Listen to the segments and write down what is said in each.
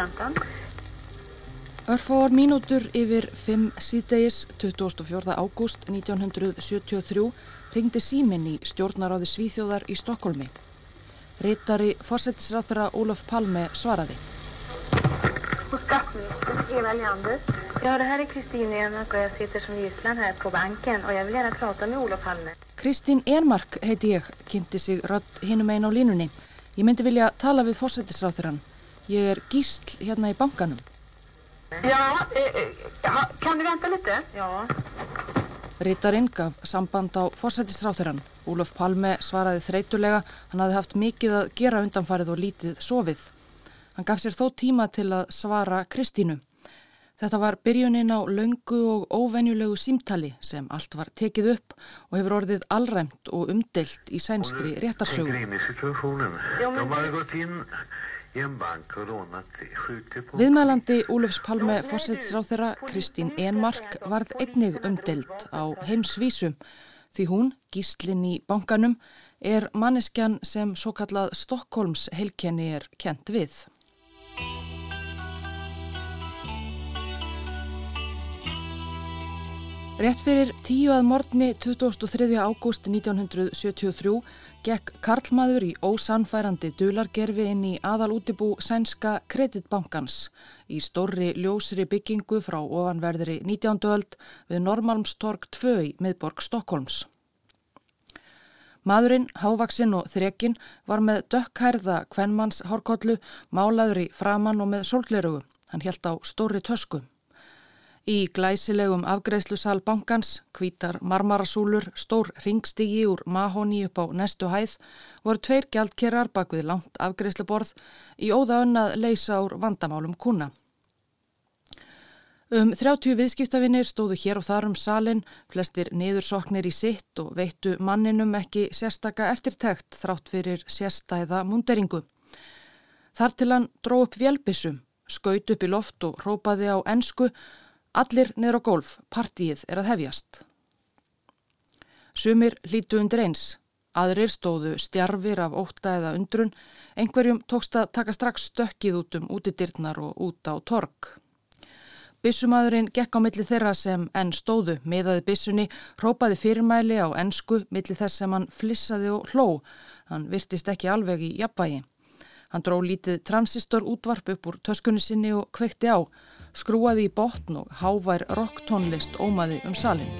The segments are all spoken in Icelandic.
departementen. Örfáar mínútur yfir 5 síðdegis 24. ágúst 1973 ringdi símin í stjórnaráði Svíþjóðar í Stokkólmi. Rítari fórsettisráþara Olof Palme svaraði. Och statsminister Eva Leander. Ja, det här är Kristin Enmark och jag sitter som gisslan här på banken och jag vill gärna prata med Olof Palme. Kristín Enmark heiti ég, kynnti sig rödd hinum einn á línunni. Ég myndi vilja tala við fórsettisráþurann. Ég er gísl hérna í bankanum. Ja, eh, eh, kan du vänta lite? Ja. Rítarinn gaf samband á fórsettisráþurann. Úlof Palme svaraði þreytulega, hann hafði haft mikið að gera undanfarið og lítið sofið. Hann gaf sér þó tíma til að svara Kristínu. Þetta var byrjunin á laungu og óvenjulegu símtali sem allt var tekið upp og hefur orðið allræmt og umdelt í sænskri réttarsögu. Viðmælandi Úlufs Palme fósitsráð þeirra Kristín Enmark varð einnig umdelt á heimsvísu því hún, gíslinn í bankanum, er manneskjan sem svo kallað Stokkólms heilkenni er kent við. Rétt fyrir tíu að morgni 2003. ágúst 1973 gekk Karlmaður í ósanfærandi dulargerfi inn í aðalútibú Sænska kreditbankans í stórri ljósri byggingu frá ofanverðri 19. öld við Normalmstorg 2 í miðborg Stokkólms. Maðurinn, hávaksinn og þrekinn var með dökkhærða kvennmanns hárkollu, málaður í framann og með sólglerugu. Hann helt á stóri tösku. Í glæsilegum afgreðslusal bankans, kvítar marmarasúlur, stór ringstigi úr mahóni upp á nestu hæð, voru tveir gjaldkerrar bak við langt afgreðsluborð í óða önnað leysa úr vandamálum kuna. Um 30 viðskiptafinir stóðu hér og þar um salin, flestir niðursoknir í sitt og veittu manninum ekki sérstaka eftirtækt þrátt fyrir sérstæða munderingu. Þar til hann dró upp vélbissum, skaut upp í loft og rópaði á ensku Allir niður á gólf, partíið er að hefjast. Sumir lítu undir eins, aðrir stóðu stjarfir af ótta eða undrun, einhverjum tókst að taka strax stökkið út um útidyrnar og út á tork. Bissumadurinn gekk á milli þeirra sem enn stóðu, miðaði bissunni, rópaði fyrirmæli á ennsku milli þess sem hann flissaði og hló, hann virtist ekki alveg í jafnbægi. Hann dró lítið transistor útvarp upp úr töskunni sinni og kvekti á, skrúaði í botn og hávær rocktónlist ómaði um salin.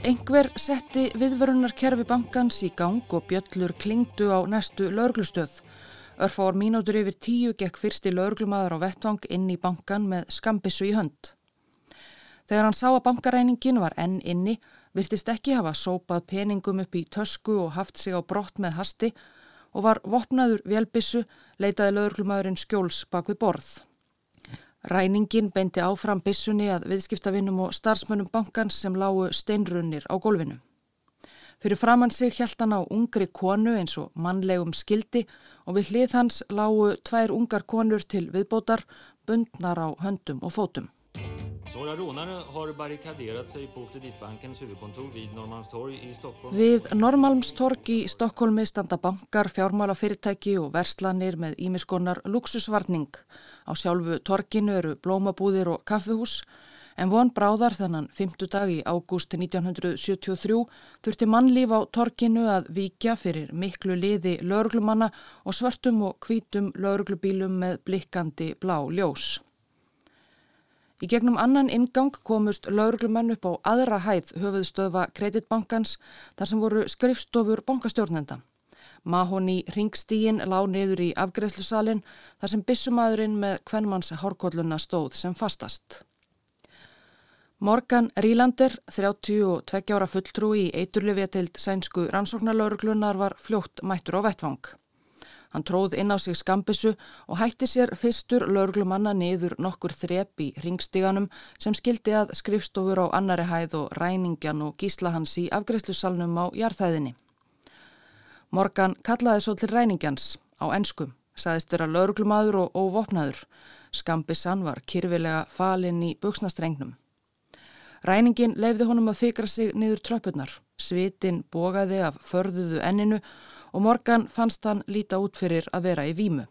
Engver setti viðvörunarkerfi bankans í gang og bjöllur klingdu á næstu laurglustöð. Örfár mínútur yfir tíu gekk fyrsti laurglumadur á vettvang inn í bankan með skambissu í hönd. Þegar hann sá að bankaræningin var enn inni, virtist ekki hafa sópað peningum upp í tösku og haft sig á brott með hasti og var vopnaður velbissu leitaði lögurklumæðurinn skjóls bak við borð. Ræningin beindi áfram bissunni að viðskiptavinnum og starfsmönnum bankans sem lágu steinrunnir á gólfinu. Fyrir framann sig hjælt hann á ungri konu eins og mannlegum skildi og við hlið hans lágu tvær ungar konur til viðbótar, bundnar á höndum og fótum. Við Norrmalmstorg í Stokkólmi standa bankar, fjármálafyrirtæki og verslanir með ímiskonar luxusvarning. Á sjálfu torginu eru blómabúðir og kaffihús en von bráðar þannan 5. dag í ágústi 1973 þurfti mannlíf á torginu að víkja fyrir miklu liði lauruglumanna og svartum og hvítum lauruglubílum með blikkandi blá ljós. Í gegnum annan ingang komust lauruglumenn upp á aðra hæð höfuðstöðva kreditbankans þar sem voru skrifstofur bankastjórnenda. Mahóni ringstígin lág niður í afgreðslusalinn þar sem bissumadurinn með kvennmanns hárkolluna stóð sem fastast. Morgan Rílander, 32 ára fulltrúi í eiturlifja til sænsku rannsóknarlauruglunar var fljótt mættur á vettvang. Hann tróð inn á sig skambissu og hætti sér fyrstur laurglumanna niður nokkur þrep í ringstíganum sem skildi að skrifstofur á annari hæð og ræningjan og gísla hans í afgreðslusalnum á jarðhæðinni. Morgan kallaði svo til ræningjans á enskum, saðist vera laurglumadur og óvopnaður. Skambissan var kyrfilega falinn í buksnastrengnum. Ræningin leifði honum að fikra sig niður tröpurnar. Svitin bogaði af förðuðu enninu og Morgan fannst hann líta út fyrir að vera í výmu.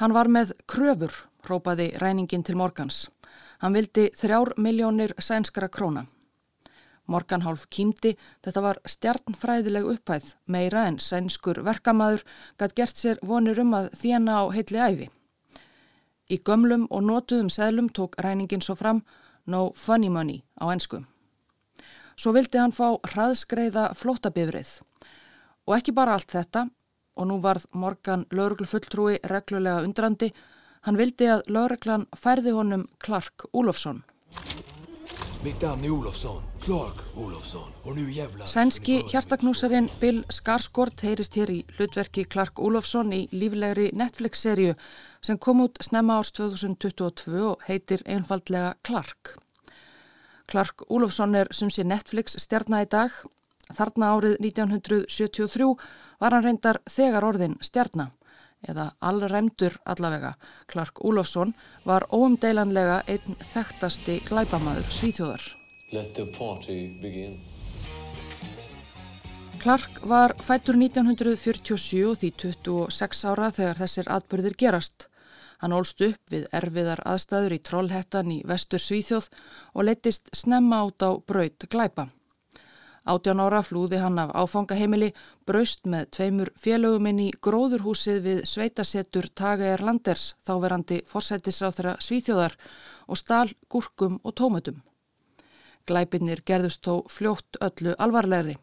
Hann var með kröfur, rópaði ræningin til Morgans. Hann vildi þrjár miljónir sænskara króna. Morgan hálf kýmdi, þetta var stjarnfræðileg upphæð, meira en sænskur verkamaður gætt gert sér vonir um að þjena á heitli æfi. Í gömlum og nótuðum seglum tók ræningin svo fram no funny money á ennsku. Svo vildi hann fá hraðskreiða flótabifrið og ekki bara allt þetta og nú varð Morgan lauruglufulltrúi reglulega undrandi Hann vildi að lauruglan færði honum Clark Úlofsson. Sænski hjartaknúsarinn Bill Skarsgård heyrist hér í hlutverki Clark Úlofsson í líflegri Netflix-serju sem kom út snemma árs 2022 og heitir einfaldlega Clark. Clark Úlofsson er sem sé Netflix stjarnar í dag. Þarna árið 1973 var hann reyndar þegar orðin stjarnar eða allremdur allavega. Clark Úlofsson var óumdeilanlega einn þekktasti glæpamaður Svíþjóðar. Clark var fættur 1947 og því 26 ára þegar þessir atbyrðir gerast. Hann ólst upp við erfiðar aðstæður í Trollhættan í vestur Svíþjóð og leittist snemma át á braut glæpa. Átján ára flúði hann af áfangaheimili, braust með tveimur félöguminn í gróðurhúsið við sveitasettur Tageir Landers, þáverandi forsættisráþra Svíþjóðar og stál gúrkum og tómutum. Glæpinnir gerðust þó fljótt öllu alvarlegri.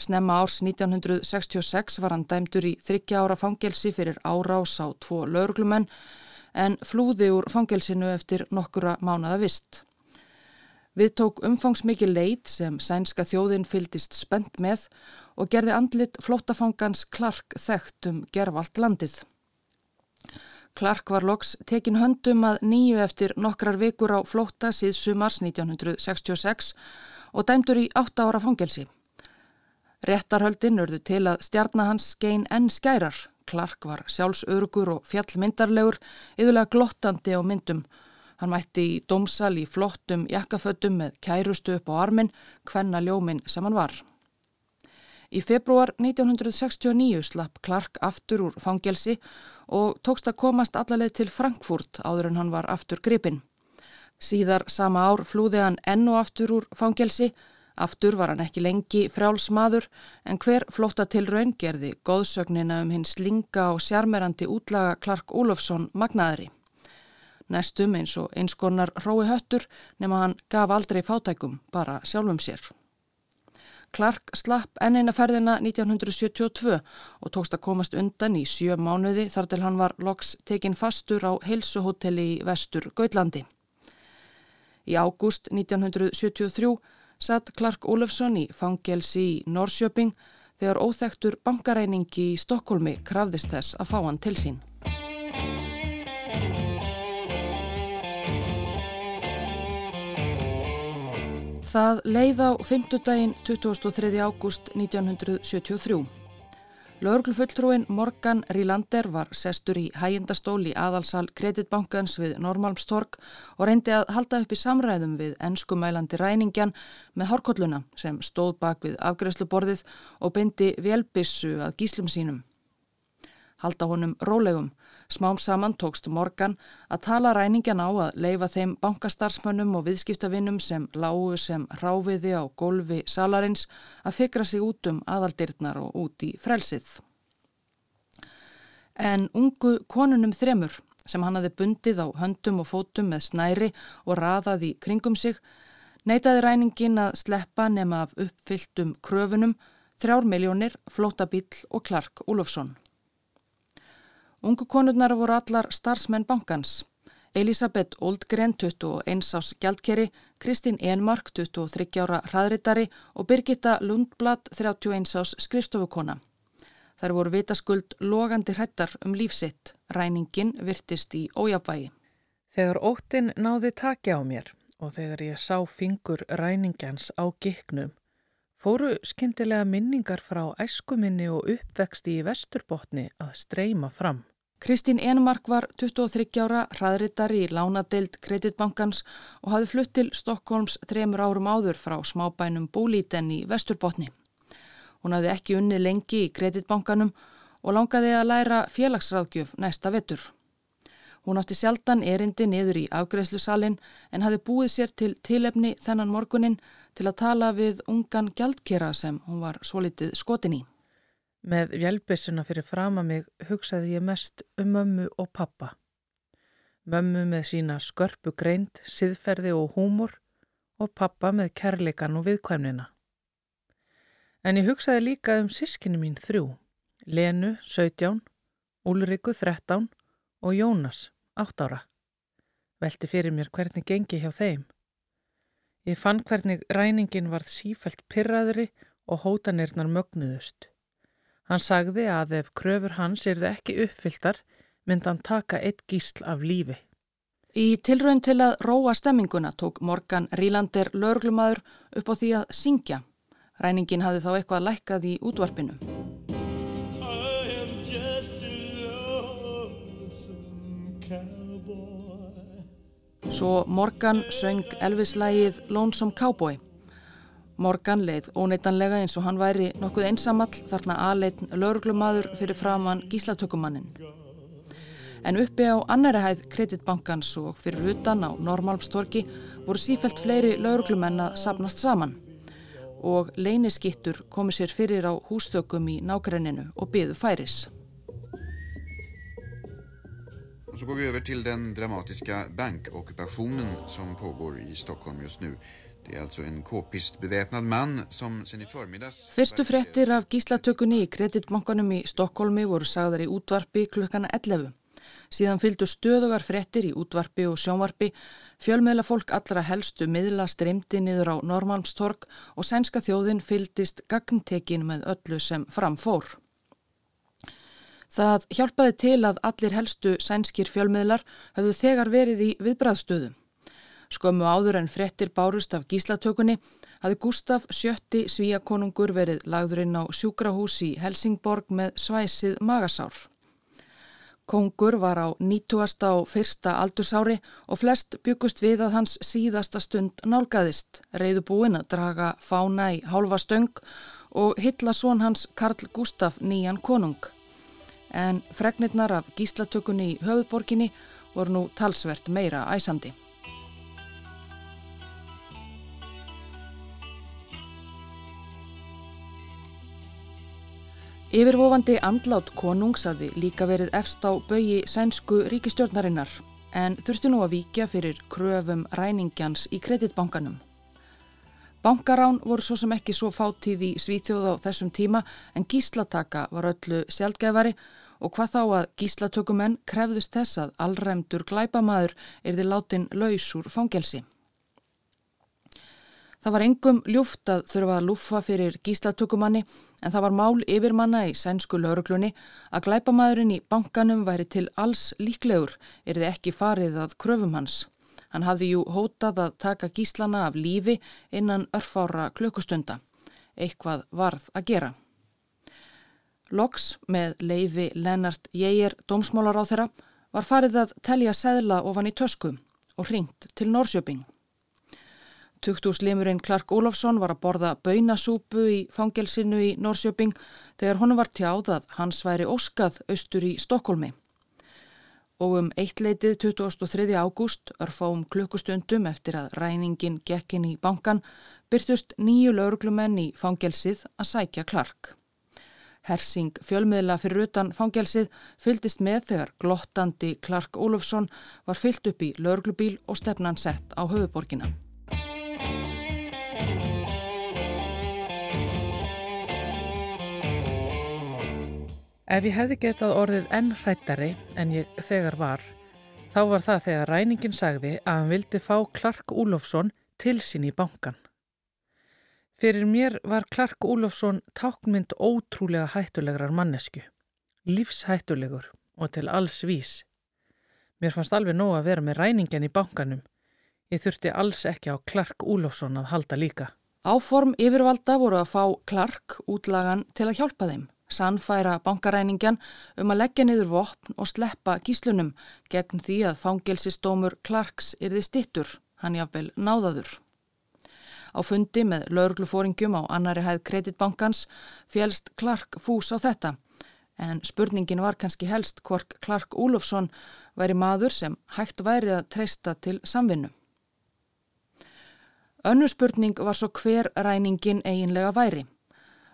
Snemma árs 1966 var hann dæmdur í þryggja ára fangelsi fyrir árás á tvo laurglumenn en flúði úr fangelsinu eftir nokkura mánada vist. Við tók umfangsmikið leit sem sænska þjóðin fyldist spennt með og gerði andlit flótafangans Clark þekkt um gerfalt landið. Clark var loks tekin höndum að nýju eftir nokkrar vikur á flóta síð sumars 1966 og dæmdur í 8 ára fangelsi. Réttarhöldin urðu til að stjarnahans skein enn skærar. Clark var sjálfsörugur og fjallmyndarlegur, yðurlega glottandi á myndum Hann mætti í dómsal í flottum jakkaföttum með kærustu upp á armin, hvenna ljómin sem hann var. Í februar 1969 slapp Clark aftur úr fangelsi og tókst að komast allarleið til Frankfurt áður en hann var aftur gripin. Síðar sama ár flúði hann enn og aftur úr fangelsi, aftur var hann ekki lengi frjálsmaður en hver flotta til raun gerði góðsögnina um hinn slinga og sjarmerandi útlaga Clark Olofsson magnaðri næstum eins og einskonar rói höttur nema hann gaf aldrei fátækum, bara sjálfum sér. Clark slapp enn eina ferðina 1972 og tókst að komast undan í sjö mánuði þar til hann var loks tekin fastur á heilsuhotelli í vestur Gautlandi. Í ágúst 1973 satt Clark Olofsson í fangelsi í Norrköping þegar óþektur bankareiningi í Stokkólmi krafðist þess að fá hann til sín. Það leið á fymtudaginn 23. ágúst 1973. Lörglufulltrúin Morgan Rílander var sestur í hægindastól í aðalsal kreditbankans við Normálmstorg og reyndi að halda upp í samræðum við ennskumælandi ræningjan með hárkolluna sem stóð bak við afgreðsluborðið og beindi velbissu að gíslum sínum. Halda honum rólegum Smám saman tókst Morgan að tala ræningjan á að leifa þeim bankastarfsmönnum og viðskiptavinnum sem lágu sem ráfiði á golfi salarins að fikra sig út um aðaldirnar og út í frelsið. En ungu konunum þremur sem hann hafi bundið á höndum og fótum með snæri og raðað í kringum sig, neytaði ræningin að sleppa nema af uppfylltum kröfunum þrjár miljónir, flótabíl og Clark Úlofsson. Ungu konurnar voru allar starfsmenn bankans. Elisabeth Oldgren, 21 ás gjaldkeri, Kristín Enmark, 23 ára hraðritari og Birgitta Lundblad, 31 ás skrifstofukona. Þær voru vitaskuld logandi hrættar um lífsitt. Ræningin virtist í ójabvægi. Þegar óttin náði taki á mér og þegar ég sá fingur ræningjans á giknum, fóru skindilega minningar frá æskuminni og uppvexti í vesturbotni að streyma fram. Kristín Enmark var 23 ára hraðritari í lánadeild kreditbankans og hafði flutt til Stokkólms þremur árum áður frá smábænum Bólíten í Vesturbotni. Hún hafði ekki unni lengi í kreditbankanum og langaði að læra félagsráðgjöf næsta vettur. Hún átti sjaldan erindi niður í afgreðslusalinn en hafði búið sér til tilefni þennan morgunin til að tala við ungan gjaldkera sem hún var svo litið skotin í. Með hjálpissuna fyrir frama mig hugsaði ég mest um mömmu og pappa. Mömmu með sína skörpu greint, siðferði og húmor og pappa með kærleikan og viðkvæmnina. En ég hugsaði líka um sískinu mín þrjú, Lenu, 17, Úlriku, 13 og Jónas, 8 ára. Velti fyrir mér hvernig gengi hjá þeim. Ég fann hvernig ræningin varð sífælt pyrraðri og hótanirnar mögnuðust. Hann sagði að ef kröfur hans erðu ekki uppfylltar, myndi hann taka eitt gísl af lífi. Í tilraun til að róa stemminguna tók Morgan Rílander löglumadur upp á því að syngja. Ræningin hafði þá eitthvað lækkað í útvarpinu. Svo Morgan söng Elvis-lægið Lonesome Cowboy. Morgan leið óneitanlega eins og hann væri nokkuð einsamall þarna aðleitn löglumadur fyrir framann gíslatökumannin. En uppi á annari hæð kreditbankans og fyrir utan á Normálmstorki voru sífælt fleiri löglumenn að sapnast saman og leyniskittur komi sér fyrir á hústökum í nákrenninu og byðu færis. Och så går vi över till den dramatiska bankockupationen som pågår i Stockholm just nu. Det är alltså en k-pist beväpnad man som sen i förmiddags... Fyrstu frettir af gíslatökunni í kreditbankanum í Stokkólmi voru sagðar í útvarpi klukkana 11. Síðan fylgdu stöðugar frettir í útvarpi og sjónvarpi, fjölmiðla fólk allra helstu miðla streymdi niður á Normalmstorg og sænska þjóðin fylgdist gagntekin með öllu sem framfór. Það hjálpaði til að allir helstu sænskir fjölmiðlar höfðu þegar verið í viðbræðstöðu. Skömmu áður en frettir bárust af gíslatökunni hafði Gustaf sjötti svíakonungur verið lagðurinn á sjúkrahús í Helsingborg með svæsið magasár. Kongur var á 90. og fyrsta aldursári og flest byggust við að hans síðasta stund nálgæðist, reyðu búin að draga fána í hálfa stöng og hitla svon hans Karl Gustaf nýjan konung. En fregnirnar af gíslatökunni í höfðborginni voru nú talsvert meira æsandi. Yfirvofandi andlát konungs hafi líka verið efst á baui sænsku ríkistjórnarinnar en þurfti nú að víkja fyrir kröfum ræningjans í kreditbankanum. Bankarán voru svo sem ekki svo fátíð í Svíþjóð á þessum tíma en gíslataka var öllu sjálfgefari og hvað þá að gíslatökumenn krefðust þess að allræmdur glæpamaður er því látin laus úr fangelsi. Það var engum ljúft að þurfa að lúfa fyrir gíslatökumanni en það var mál yfirmanna í sænsku lauruglunni að glæpamaðurinn í bankanum væri til alls líklegur er þið ekki farið að kröfum hans. Hann hafði jú hótað að taka gíslana af lífi innan örfára klökkustunda. Eitthvað varð að gera. Loks með leifi Lennart Jæger dómsmálar á þeirra var farið að telja seðla ofan í tösku og hringt til Norsjöping. Tuktúslimurinn Clark Ólafsson var að borða bönasúpu í fangelsinu í Norsjöping þegar honum var tjáð að hans væri óskað austur í Stokkólmi. Og um eittleitið 23. ágúst, örfáum klukkustundum eftir að ræningin gekkin í bankan, byrtust nýju lauruglumenn í fangelsið að sækja Clark. Hersing fjölmiðla fyrir utan fangelsið fyldist með þegar glottandi Clark Ólafsson var fyllt upp í lauruglubíl og stefnan sett á höfuborgina. Ef ég hefði getað orðið enn hrættari en ég þegar var, þá var það þegar ræningin sagði að hann vildi fá Clark Úlofsson til sín í bankan. Fyrir mér var Clark Úlofsson tákmynd ótrúlega hættulegrar mannesku, lífshættulegur og til alls vís. Mér fannst alveg nóg að vera með ræningin í bankanum. Ég þurfti alls ekki á Clark Úlofsson að halda líka. Áform yfirvalda voru að fá Clark útlagan til að hjálpa þeim sannfæra bankaræningjan um að leggja niður vopn og sleppa gíslunum gegn því að fangelsistómur Clarks yrði stittur, hann jáfnvel náðaður. Á fundi með lauruglufóringjum á annari hæð kreditbankans félst Clark fús á þetta en spurningin var kannski helst hvort Clark Úlofsson væri maður sem hægt væri að treysta til samvinnu. Önnu spurning var svo hver ræningin eiginlega væri.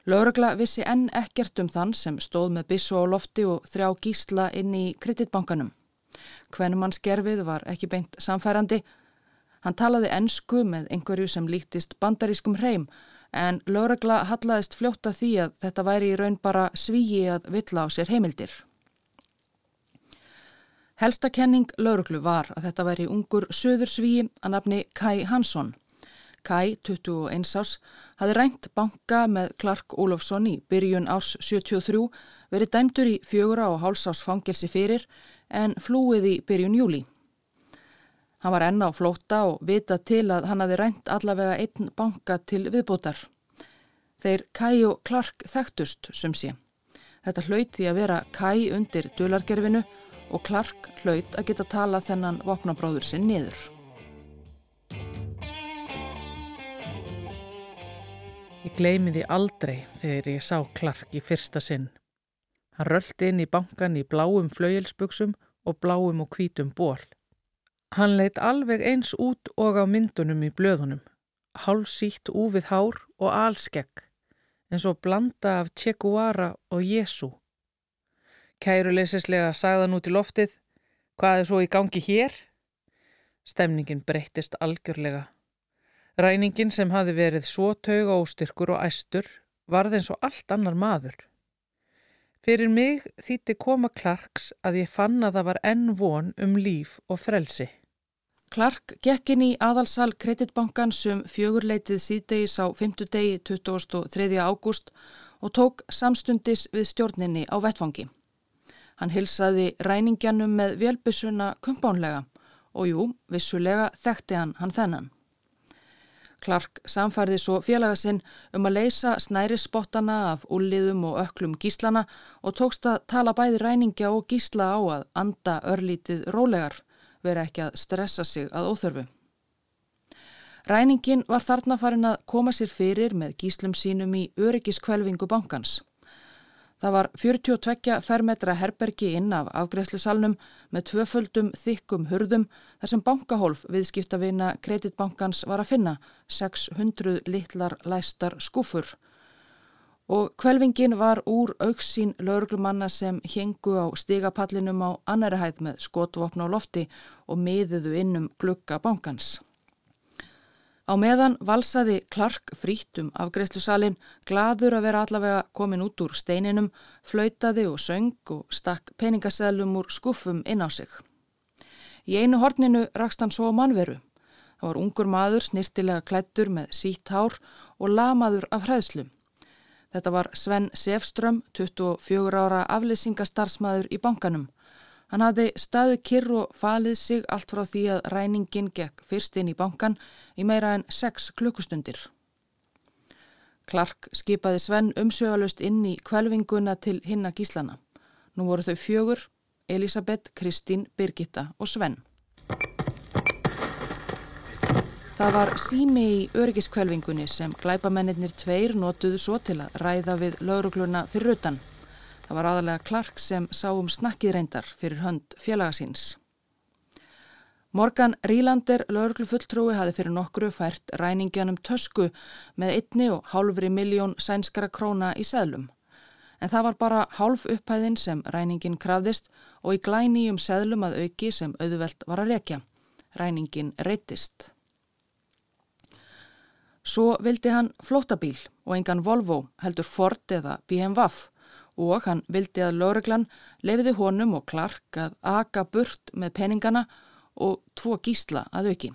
Laurugla vissi enn ekkert um þann sem stóð með bissu á lofti og þrjá gísla inn í kreditbankanum. Hvenum hans gerfið var ekki beint samfærandi. Hann talaði ennsku með einhverju sem líktist bandarískum hreim en lauragla hallaðist fljóta því að þetta væri í raun bara svíi að villa á sér heimildir. Helstakenning lauruglu var að þetta væri ungur söður svíi að nafni Kai Hansson. Kai, 21 árs, hafi rænt banka með Clark Olofsson í byrjun árs 73 verið dæmtur í fjögura og hálsás fangelsi fyrir en flúið í byrjun júli. Hann var enna á flóta og vita til að hann hafi rænt allavega einn banka til viðbútar. Þeir Kai og Clark þekktust sem sé. Þetta hlaut því að vera Kai undir dulargerfinu og Clark hlaut að geta tala þennan vopnabróður sinn niður. Ég gleymi því aldrei þegar ég sá Clark í fyrsta sinn. Hann röldi inn í bankan í bláum flauilsbuksum og bláum og hvítum ból. Hann leitt alveg eins út og á myndunum í blöðunum, hálfsýtt úfið hár og alskegg, eins og blanda af Tjekuara og Jésu. Kæruleysislega sagðan út í loftið, hvað er svo í gangi hér? Stemningin breyttist algjörlega. Ræningin sem hafi verið svo tauga óstyrkur og æstur varð eins og allt annar maður. Fyrir mig þýtti koma Clarks að ég fann að það var enn von um líf og frelsi. Clark gekk inn í aðalsal kreditbankan sem fjögurleitið síðdegis á 5. degi 23. ágúst og tók samstundis við stjórninni á vettfangi. Hann hilsaði ræningjanum með velbissuna kumpánlega og jú, vissulega þekkti hann hann þennan. Clark samfærði svo félaga sinn um að leysa snærisbottana af úliðum og öklum gíslana og tókst að tala bæði ræningja og gísla á að anda örlítið rólegar, vera ekki að stressa sig að óþörfu. Ræningin var þarna farin að koma sér fyrir með gíslum sínum í öryggiskvelvingu bankans. Það var 42 fermetra herbergi inn af afgreðslusalnum með tvöföldum þykkum hurðum þar sem bankahólf viðskiptavina kreditbankans var að finna 600 litlar læstar skúfur. Og kvelvingin var úr auksín lauruglumanna sem hengu á stigapallinum á annari hæð með skotvopn á lofti og miðuðu innum glukka bankans. Á meðan valsaði Clark frítum af greiðslusalinn, gladur að vera allavega komin út úr steininum, flautaði og söng og stakk peningaseðlum úr skuffum inn á sig. Í einu horninu rakst hann svo mannveru. Það var ungur maður snirtilega klættur með sítt hár og lamaður af hræðslu. Þetta var Sven Sefström, 24 ára aflýsingastarsmaður í bankanum. Hann hafði staðið kyrr og falið sig allt frá því að ræningin gekk fyrst inn í bankan í meira en 6 klukkustundir. Clark skipaði Sven umsvegalust inn í kvelvinguna til hinna gíslana. Nú voru þau fjögur, Elisabeth, Kristín, Birgitta og Sven. Það var sími í öryggiskvelvingunni sem glæpamennir tveir notuðu svo til að ræða við laurugluna fyrir utan. Það var aðalega Clark sem sá um snakkið reyndar fyrir hönd félagasins. Morgan Rílander, lauruglufulltrúi, hafi fyrir nokkru fært ræningjanum tösku með einni og hálfri miljón sænskara króna í seðlum. En það var bara hálf upphæðin sem ræningin krafðist og í glænýjum seðlum að auki sem auðvelt var að rekja. Ræningin reytist. Svo vildi hann flótabíl og engan Volvo heldur Ford eða BMW og hann vildi að Lóreglan lefiði honum og Clark að aka burt með peningana og tvo gísla að auki.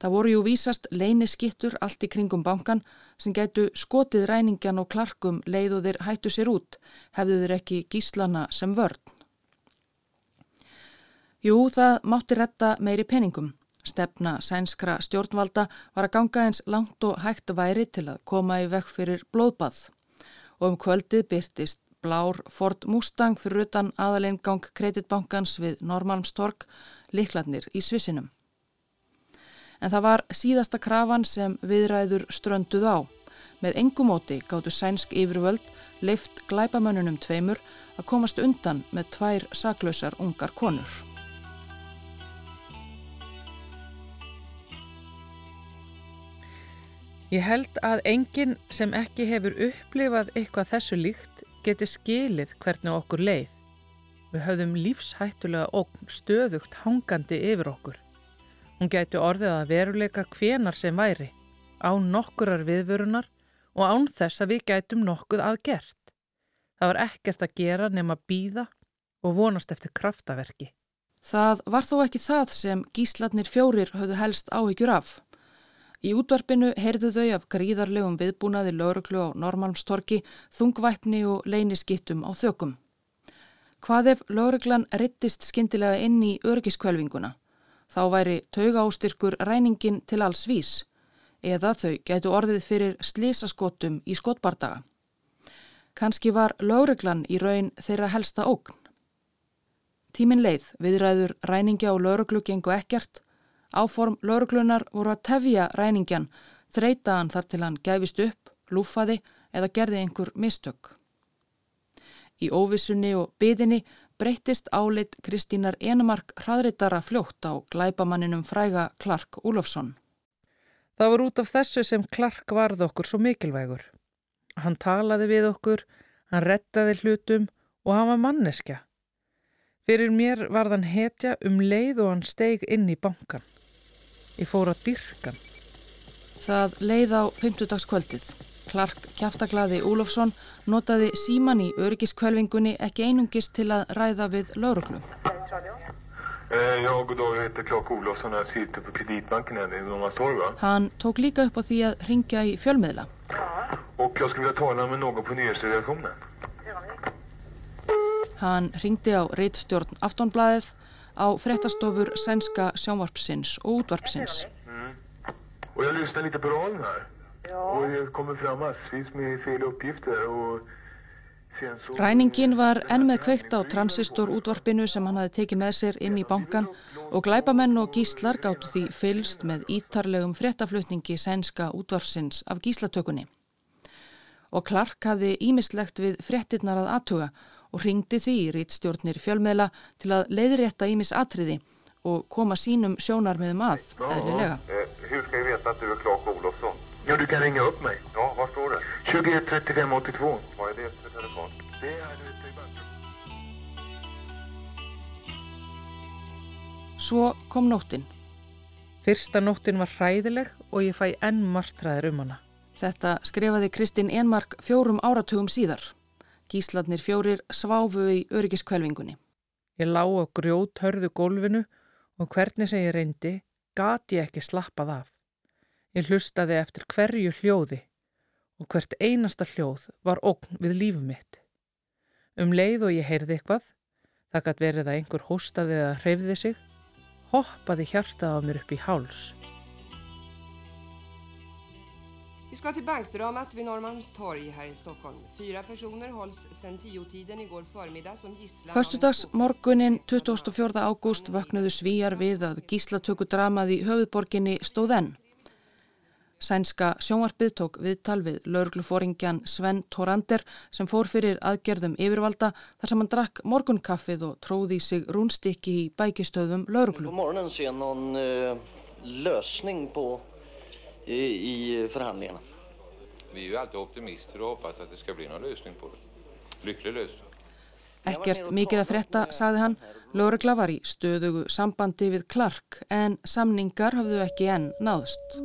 Það voru jú vísast leyniskittur allt í kringum bankan sem gætu skotið ræningan og Clarkum leiðuðir hættu sér út, hefðuður ekki gíslana sem vörn. Jú, það mátti retta meiri peningum. Stefna sænskra stjórnvalda var að ganga eins langt og hægt væri til að koma í vekk fyrir blóðbað og um kvöldið byrtist blár Ford Mustang fyrir utan aðaleingang kreditbankans við Normalmstorg likladnir í Svissinum. En það var síðasta krafan sem viðræður strönduð á. Með engumóti gáttu sænsk yfirvöld leift glæpamönnunum tveimur að komast undan með tvær saklausar ungar konur. Ég held að enginn sem ekki hefur upplifað eitthvað þessu líkt geti skilið hvernig okkur leið. Við höfðum lífshættulega okn stöðugt hangandi yfir okkur. Hún gæti orðið að veruleika hvenar sem væri, án nokkurar viðvörunar og án þess að við gætum nokkuð aðgert. Það var ekkert að gera nema býða og vonast eftir kraftaverki. Það var þó ekki það sem gíslatnir fjórir höfðu helst áhyggjur af. Í útvarpinu heyrðu þau af gríðarlegum viðbúnaði lauruglu á Normalmstorki, þungvæpni og leyniskittum á þökum. Hvað ef lauruglan rittist skindilega inn í örgiskvelvinguna? Þá væri tauga ástyrkur ræningin til alls vís, eða þau gætu orðið fyrir slísaskotum í skotbardaga. Kanski var lauruglan í raun þeirra helsta ógn. Tímin leið, viðræður ræningja og lauruglu gengu ekkert Áform lauruglunar voru að tefja ræningjan, þreitaðan þar til hann gæfist upp, lúfaði eða gerði einhver mistök. Í óvissunni og byðinni breyttist áleitt Kristínar Enemark hraðritara fljótt á glæbamanninum fræga Clark Úlofsson. Það var út af þessu sem Clark varð okkur svo mikilvægur. Hann talaði við okkur, hann rettaði hlutum og hann var manneskja. Fyrir mér var þann hetja um leið og hann steig inn í bankan. Ég fór að dyrkan. Það leið á 50 dagskvöldið. Clark Kjaftagladi Úlofsson notaði síman í örgiskvölvingunni ekki einungist til að ræða við lauruglu. Eh, ég og ég? Hann tók líka upp á því að ringja í fjölmiðla. Og ég. Hann ringdi á reittstjórn Aftonblæðið á fretastofur sænska sjónvarpsins og útvarpsins. Mm. Och jag lyssnar lite på radion här. Ja. Och det kommer fram massvis med fel uppgifter och Ræningin var enn með kveikt á transistor útvarpinu sem hann hafi tekið með sér inn í bankan og glæpamenn og gíslar gáttu því fylst með ítarlegum fréttaflutningi sænska útvarpsins af gíslatökunni. Og Clark hafði ímislegt við fréttinnar að aðtuga og ringdi því í rítstjórnir fjölmiðla til að leiðrétta ímis atriði og koma sínum sjónarmiðum að, eðlilega. Hur skal ég veta að þú er Clark Olofsson? Já, du kan ringa upp mig. Já, hvað står det? 21 35 82. Hvað er det för telefon? Det er ute i banken. Svo kom nóttin. Fyrsta nóttin var hræðileg og ég fæ enn martraðir um hana. Þetta skrifaði Kristinn Enmark fjórum áratugum síðar. Gísladnir fjórir sváfu í öryggiskvelvingunni. Ég lá á grjót hörðu gólfinu og hvernig sem ég reyndi gati ég ekki slappað af. Ég hlustaði eftir hverju hljóði og hvert einasta hljóð var ógn við lífum mitt. Um leið og ég heyrði eitthvað, það gæti verið að einhver hóstaði eða hreyfði sig, hoppaði hjartað á mér upp í háls. Vi ska till bankdramat vid Norrmalmstorg här i Stockholm. Fyra personer hålls sedan tiotiden igår förmiddag som gisslan... Förstudags morgunin 24. ágúst vaknuðu svíjar við að gíslatökudramað í höfuðborginni stóð enn. Sænska sjónvarpið tók viðtal við lauruglufóringjan Sven Torander sem fór fyrir aðgerðum yfirvalda þar sem hann drakk morgunkaffið og tróði sig rúnstikki í bækistöðum lauruglu. På morgonen sé någon uh, lösning på i förhandlingarna. Vi är ju alltid optimister och hoppas att det ska bli någon lösning på det. Lycklig lösning. Ekkert mikið að fretta, sagði hann. Lóregla var í stöðugu sambandi við Clark en samningar hafðu ekki enn náðst.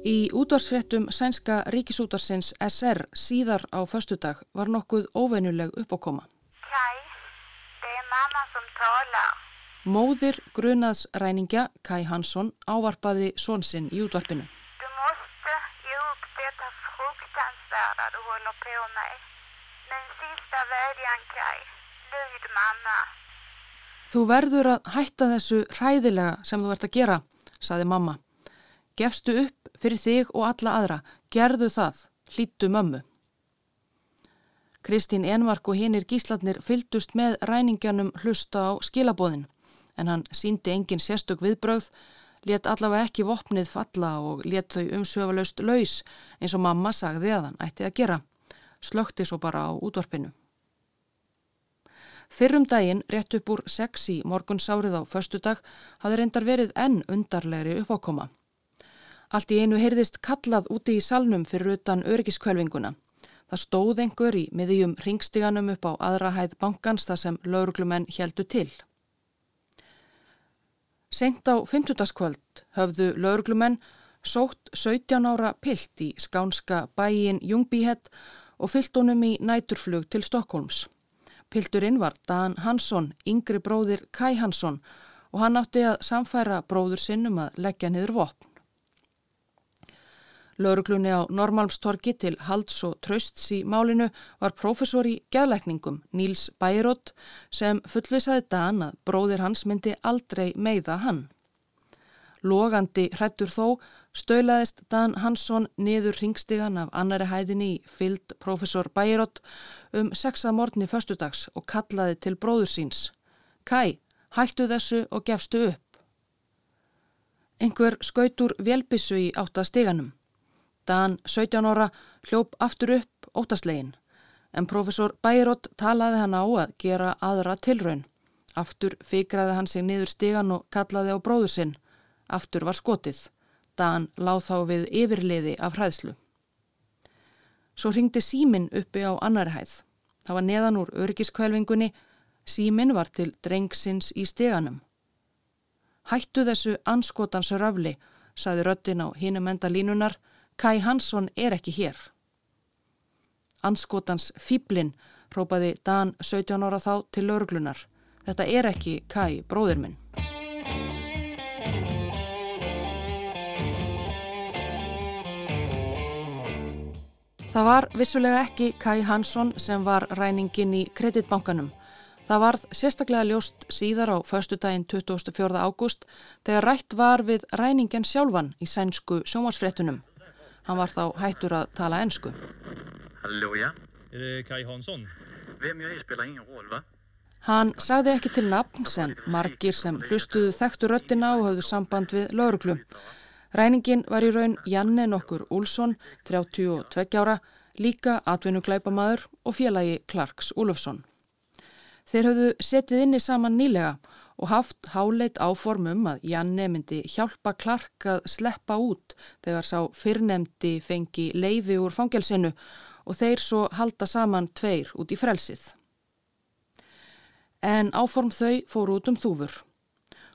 Í útvarsfrettum sænska ríkisútarsins SR síðar á föstudag var nokkuð óveinuleg uppákoma. Kaj, það er mamma sem talar. Móðir grunaðs ræningja Kai Hansson ávarpaði svonsinn í útvarpinu. Du måste ge upp detta fruktansvärda du håller på med. Men sista vädjan Kai, lyd mamma. Þú verður að hætta þessu hræðilega sem þú ert að gera, saði mamma. Gefstu upp fyrir þig og alla aðra, gerðu það, hlýttu mömmu. Kristín Enmark og hinnir gíslatnir fyldust með ræningjanum hlusta á skilabóðin en hann síndi engin sérstök viðbröð, let allavega ekki vopnið falla og let þau umsöfalaust laus eins og mamma sagði að hann ætti að gera. Slökti svo bara á útvarpinu. Fyrrum daginn, rétt upp úr sex í morgunsárið á förstu dag, hafði reyndar verið enn undarlegri uppákoma. Allt í einu heyrðist kallað úti í salnum fyrir utan örgiskvölvinguna. Það stóð einhver í miðjum ringstiganum upp á aðra hæð bankans þar sem lauruglumenn heldu til. Sengt á 50. kvöld höfðu lauruglumenn sótt 17 ára pilt í skánska bæin Jungbyhett og fyllt honum í næturflug til Stokkólms. Pilturinn var Dan Hansson, yngri bróðir Kai Hansson og hann átti að samfæra bróður sinnum að leggja niður vopn. Lauruglunni á Normalmstorki til Halds og Trausts í málinu var profesor í geðleikningum Níls Bærótt sem fullvisaði Dan að bróðir hans myndi aldrei meiða hann. Logandi hrættur þó Stölaðist Dan Hansson niður ringstigan af annari hæðinni í fyllt profesor Bæjarott um sexa morgni föstudags og kallaði til bróður síns. Kai, hættu þessu og gefstu upp. Einhver skautur velbissu í áttasteganum. Dan, 17 ára, hljóp aftur upp óttaslegin, en profesor Bæjarott talaði hann á að gera aðra tilraun. Aftur fikraði hann sig niður stigan og kallaði á bróður sinn. Aftur var skotið. Dan láð þá við yfirliði af hræðslu. Svo ringdi símin uppi á annari hæð. Það var neðan úr örgiskvælvingunni. Símin var til drengsins í steganum. Hættu þessu anskotans rafli, saði röttin á hinum enda línunar. Kai Hansson er ekki hér. Anskotans fýblin, própaði Dan 17 ára þá til örglunar. Þetta er ekki Kai, bróðir minn. Það var vissulega ekki Kai Hansson sem var ræningin í kreditbankanum. Það varð sérstaklega ljóst síðar á förstu daginn 24. ágúst þegar rætt var við ræningen sjálfan í sænsku sjómasfréttunum. Hann var þá hættur að tala ennsku. Halló, ja. Er det Kai Hansson? Vem jag är spelar ingen roll, va? Hann sagði ekki til nafn sem margir sem hlustuðu þekktu röttina og hafðu samband við lauruglu. Ræningin var í raun Janne nokkur Úlsson, 32 ára, líka atvinnuglæpamaður og félagi Clarks Úlufsson. Þeir höfðu setið inni saman nýlega og haft háleit áformum að Janne myndi hjálpa Clark að sleppa út þegar sá fyrrnemdi fengi leifi úr fangelsinu og þeir svo halda saman tveir út í frelsið. En áform þau fór út um þúfur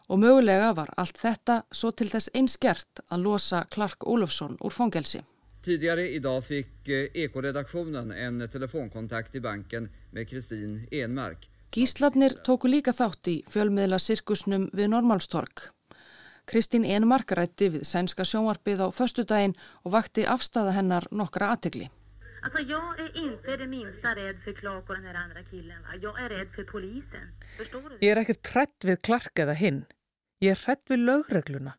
og mögulega var allt þetta svo til þess einskjert að losa Clark Olofsson úr fangelsi. Tidigare idag fick eh, ekoredaktionen en telefonkontakt i banken með Kristín Enmark. Gísladnir tóku líka þátt í fjölmiðla sirkusnum við Normalstorg. Kristín Enmark rætti við sænska sjónvarpið á förstudaginn og vakti afstæða hennar nokkra aðtegli. Alltså jag är inte det minsta rädd för Clark och den här andra killen. Va? Jag är rädd för polisen. Förstår du? Ég er ekkert trætt við Clark eða hinn. Ég er hrætt við lögregluna.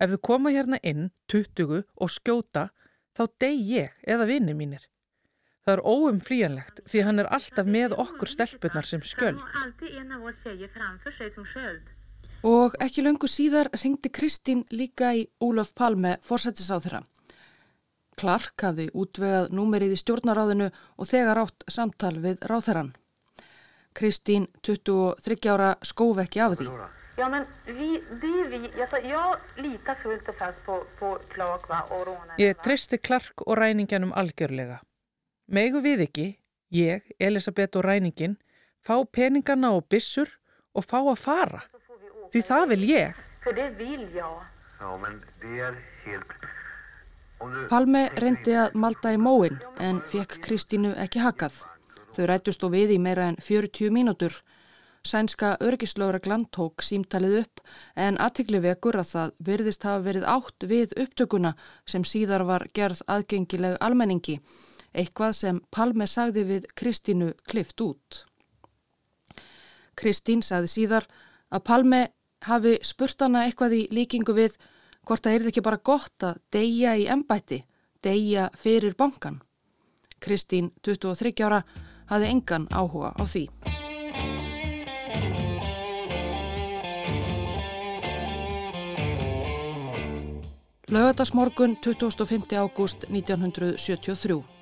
Ef þú koma hérna inn, tuttugu og skjóta, þá deg ég eða vini mínir. Það er óumflíjanlegt því hann er alltaf með okkur stelpunar sem skjöld. Og ekki löngu síðar ringdi Kristín líka í Úlof Palme fórsættisáþurra. Clark hafði útvegað númerið í stjórnaráðinu og þegar átt samtal við ráþeran. Kristín, 23 ára, skóf ekki af því. Ja, men vi, det vi, alltså, jag litar fullt och fast på, på Clark va, og rånarna. Ég tristi Clark og ræningjanum algjörlega. Megu við ekki, ég, Elisabeth og ræningin, fá peningana og bissur og fá að fara. Því það vil ég. Palme reyndi að malda í móin en fekk Kristínu ekki hakað. Þau rættust og við í meira en 40 mínútur. Sænska örgislögreglan tók símtalið upp en aðtikli vekur að það virðist hafa verið átt við upptökuna sem síðar var gerð aðgengileg almenningi eitthvað sem Palme sagði við Kristínu klift út. Kristín sagði síðar að Palme hafi spurt hana eitthvað í líkingu við hvort það er ekki bara gott að deyja í ennbætti, deyja fyrir bankan. Kristín, 23 ára, hafi engan áhuga á því. Laugardagsmorgun 25. ágúst 1973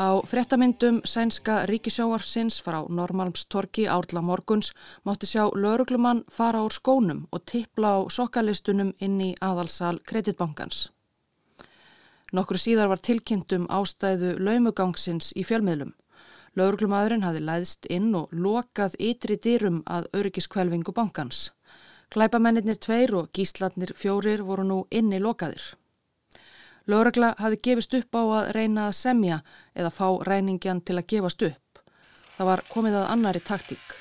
Á frettamyndum sænska ríkisjáarsins frá Normalmstorki árla morguns mátti sjá lauruglumann fara úr skónum og tippla á sokkalistunum inn í aðalsal kreditbankans. Nokkru síðar var tilkynntum ástæðu laumugangsins í fjölmiðlum. Lauruglumadurinn hafi læðst inn og lokað ytri dýrum að öryggiskvelvingu bankans. Klæpamennir tveir og gíslatnir fjórir voru nú inni lokaðir. Lörgla hafi gefist upp á að reyna að semja eða fá ræningjan til að gefast upp. Það var komið að annari taktík.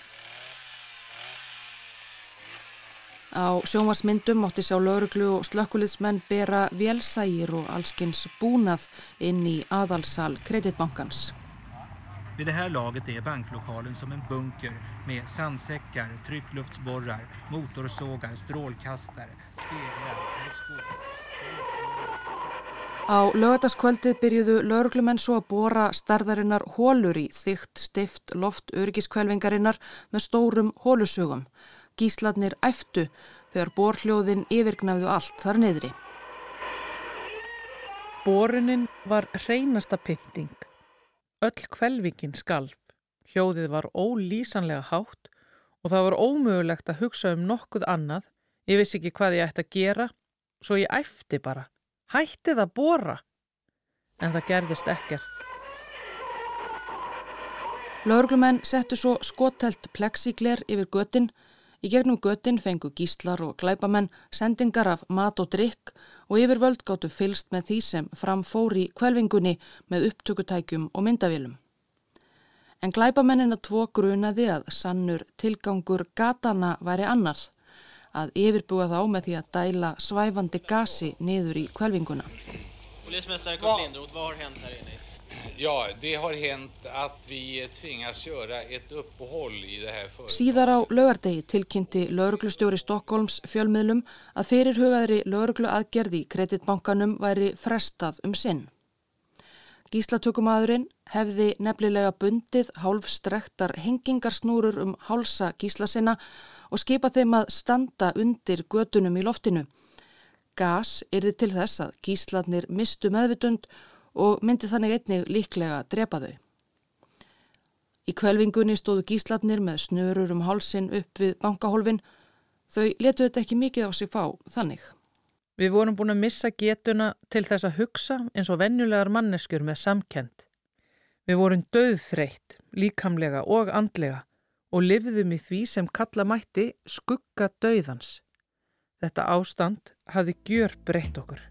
Á sjómasmyndum átti sjá lauruglu og slökkulismenn bera velsægir og allskins búnað inn í aðalsal kreditbankans. Vid det här laget är banklokalen som en bunker med sandsäckar, tryckluftsborrar, motorsågar, strålkastare, speglar och skåp. Á lögataskvöldið byrjuðu lauruglumenn svo að bóra starðarinnar hólur í þygt stift loft örgiskvelvingarinnar með stórum hólusugum. Gísladnir æftu þegar bórhljóðin yfirgnafðu allt þar neyðri. Bórunin var hreinasta pynting. Öll kvelvingin skalf. Hljóðið var ólýsanlega hátt og það var ómögulegt að hugsa um nokkuð annað. Ég vissi ekki hvað ég ætti að gera, svo ég æfti bara. Hættið að bóra. En það gerðist ekkert. Laurglumenn settu svo skotelt plexigler yfir götin. Í gegnum götin fengu gíslar og glæpamenn sendingar af mat og drikk og yfir völd gáttu fylst með því sem framfóri kvelvingunni með upptökutækjum og myndavélum. En glæpamennina tvo grunaði að sannur tilgangur gatana væri annars að yfirbúa þá með því að dæla svæfandi gasi niður í kvelvinguna. Ja, det har hänt att vi tvingas göra ett uppehåll i det här företaget. Síðar á lögardegi tilkynnti lauruglustjóri Stokkólms fjölmiðlum að fyrirhugaðri lauruglu aðgerði í kreditbankanum væri frestað um sinn. Gíslatökumadurinn hefði nefnilega bundið hálfstrektar hengingarsnúrur um hálsa gísla sinna og skipa þeim að standa undir götunum í loftinu. Gas erði til þess að gíslarnir mistu meðvitund og myndi þannig einnig líklega drepa þau. Í kvelvingunni stóðu gíslarnir með snurur um hálsin upp við bankahólfin. Þau letu þetta ekki mikið á sig fá þannig. Við vorum búin að missa getuna til þess að hugsa eins og venjulegar manneskjur með samkend. Við vorum döðþreytt, líkamlega og andlega og lifðum í því sem kalla mætti skugga dauðans. Þetta ástand hafði gjör breytt okkur.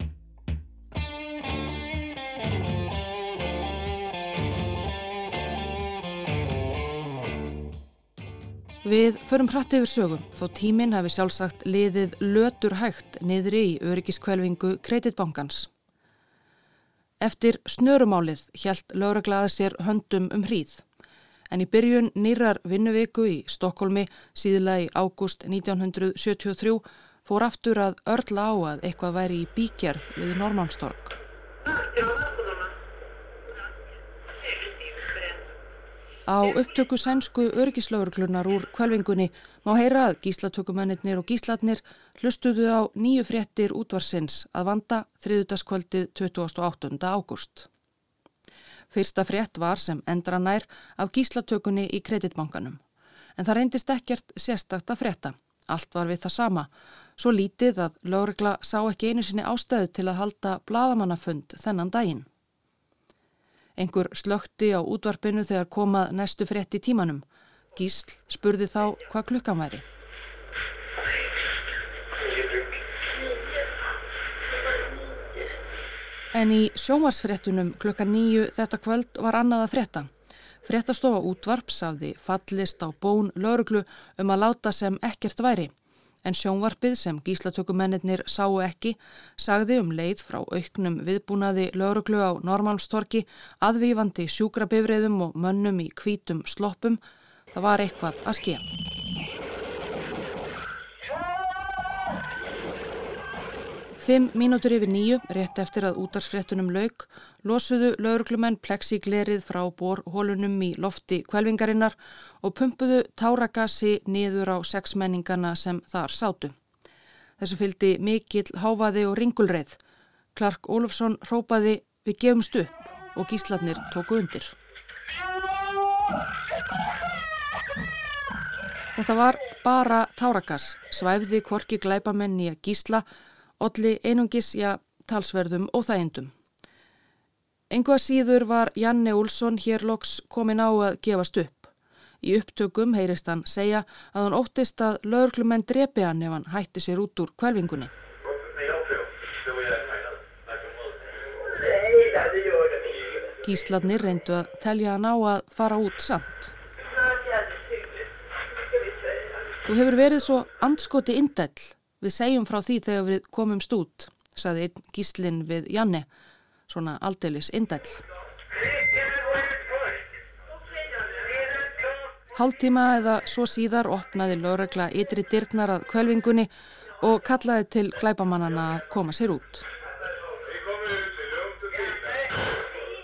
Við förum hrætt yfir sögum þó tíminn hafi sjálfsagt liðið lötur hægt niðri í öryggiskvelvingu kreditbankans. Eftir snörumálið hjælt lauraglaði sér höndum um hríð en í byrjun nýrar vinnuviku í Stokkólmi síðla í ágúst 1973 fór aftur að örla á að eitthvað væri í bíkjarð við Normannstorg. Á upptöku sænsku örgislaugurklunar úr kvelvingunni má heyra að gíslatökumennir og gíslatnir hlustuðu á nýju fréttir útvarsins að vanda þriðutaskvöldið 28. ágúst. Fyrsta frétt var sem endranær af gíslatökunni í kreditbankanum. En það reyndist ekkert sérstakt að frétta. Allt var við það sama. Svo lítið að lögregla sá ekki einu sinni ástöðu til að halda bladamannafund þennan daginn. Engur slökti á útvarpinu þegar komað næstu frétt í tímanum. Gísl spurði þá hvað klukkan væri. En í sjómasfréttunum klukka nýju þetta kvöld var annað að frétta. Fréttastofa útvarps afði fallist á bón lauruglu um að láta sem ekkert væri. En sjónvarpið sem gíslatökumennir sáu ekki sagði um leið frá auknum viðbúnaði lauruglu á Normálstorki aðvífandi sjúkrabifriðum og mönnum í kvítum sloppum. Það var eitthvað að skilja. Fimm mínútur yfir nýju, rétt eftir að útarsfréttunum lauk, losuðu lauruglumenn plexiglerið frá borhólunum í lofti kvelvingarinnar og pumpuðu táragassi niður á sexmenningana sem þar sátu. Þessu fylgdi mikill háfaði og ringulreið. Clark Olofsson hrópaði við gefumst upp og gíslarnir tóku undir. Þetta var bara tárakas, svæfði kvorki glæpamenn í að gísla, olli einungis, já, talsverðum og þægindum. Engu að síður var Janne Úlsson hér loks komin á að gefast upp. Í upptökum heyrist hann segja að hann óttist að lögurklumenn drepi hann ef hann hætti sér út úr kvelvingunni. Gísladnir reyndu að telja hann á að fara út samt. Þú hefur verið svo andskoti indell. Við segjum frá því þegar við komumst út, saði einn gíslinn við Janne, svona aldeilis indell. Hálftíma eða svo síðar opnaði lögregla ytri dyrtnar að kvölvingunni og kallaði til glæbamannana að koma sér út.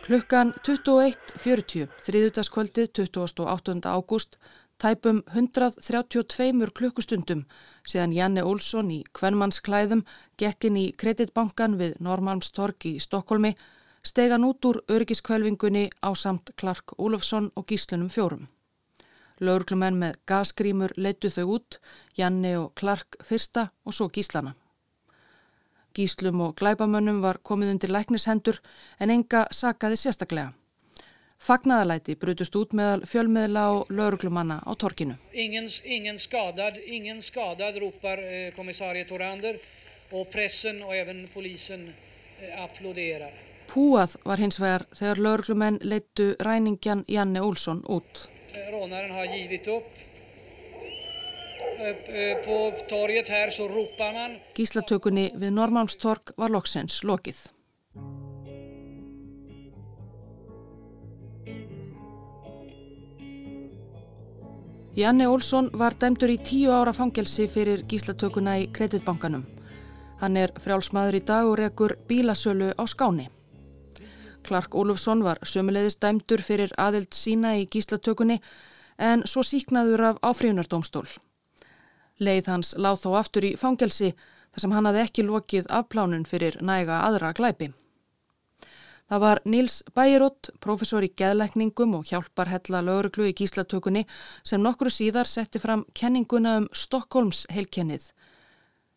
Klukkan 21.40, þriðutaskvöldið 28. ágúst, tæpum 132 klukkustundum síðan Janne Olsson í Kvennmannsklæðum gekkin í kreditbankan við Normalmstorg í Stokkólmi stegan út úr örgiskvölvingunni á samt Clark Olofsson og gíslunum fjórum. Lauruglumenn með gasgrímur leittu þau út, Janni og Clark fyrsta og svo gíslana. Gíslum og glæbamönnum var komið undir læknishendur en enga sakaði sérstaklega. Fagnaðalæti brutust út meðal fjölmiðla og lauruglumanna á torkinu. Ingen, ingen skadad, ingen skadad, ropar eh, kommissarie Torander og pressen og even polisen eh, applåderar. Púað var hins vegar þegar lauruglumenn leittu ræningjan Janne Olsson út. Rånaren har givit upp. På torget här så ropar man. Gíslatökunni við Norrmalmstorg var loksens lokið. Janne Olsson var dæmdur í tíu ára fangelsi fyrir gíslatökuna í kreditbankanum. Hann er frjálsmaður í dag og rekur bílasölu á skáni. Clark Olufsson var sömulegðist dæmdur fyrir aðild sína í gíslatökunni en svo síknaður af áfríunardómstól. Leið hans láð þó aftur í fangelsi þar sem hann hafði ekki lokið afplánun fyrir næga aðra glæpi. Það var Níls Bæirott, professor í geðlækningum og hjálpar hella lauruglu í gíslatökunni sem nokkru síðar setti fram kenninguna um Stokkólms heilkennið.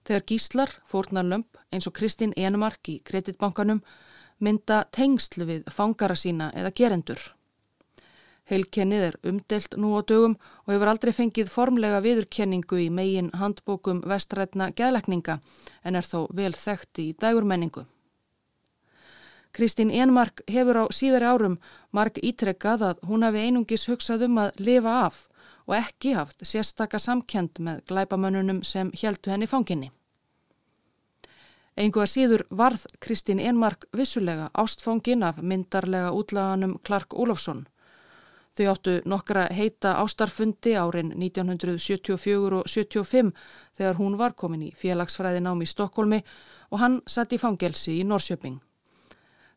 Þegar gíslar, fórnarlömp eins og Kristín Enumark í kreditbankanum mynda tengsl við fangara sína eða gerendur. Heilkennið er umdelt nú á dögum og hefur aldrei fengið formlega viðurkenningu í megin handbókum vestrætna geðlekninga en er þó vel þekkt í dægurmenningu. Kristín Enmark hefur á síðari árum marg ítrekkað að hún hafi einungis hugsað um að lifa af og ekki haft sérstaka samkend með glæpamönnunum sem heldu henni fanginni. Engu að síður varð Kristín Enmark vissulega ástfóngin af myndarlega útlaganum Clark Olofsson. Þau áttu nokkra heita ástarfundi árin 1974 og 75 þegar hún var komin í félagsfræðin ám í Stokkólmi og hann satt í fangelsi í Norsjöping.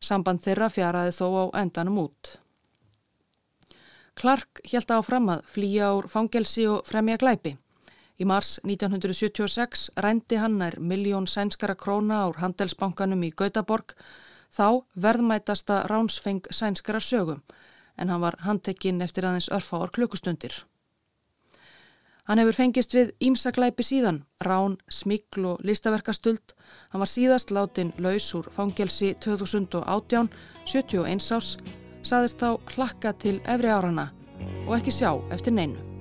Samband þeirra fjaraði þó á endanum út. Clark held áfram að flýja úr fangelsi og fremja glæpi. Í mars 1976 rændi hann nær miljón sænskara króna ár handelsbankanum í Gautaborg, þá verðmætasta ránsfeng sænskara sögum, en hann var handtekinn eftir aðeins örfáar klukkustundir. Hann hefur fengist við ímsaklæpi síðan, rán, smikl og listaverkastuld. Hann var síðast látin laus úr fangelsi 2018, 71 ás, saðist þá hlakka til efri árana og ekki sjá eftir neinu.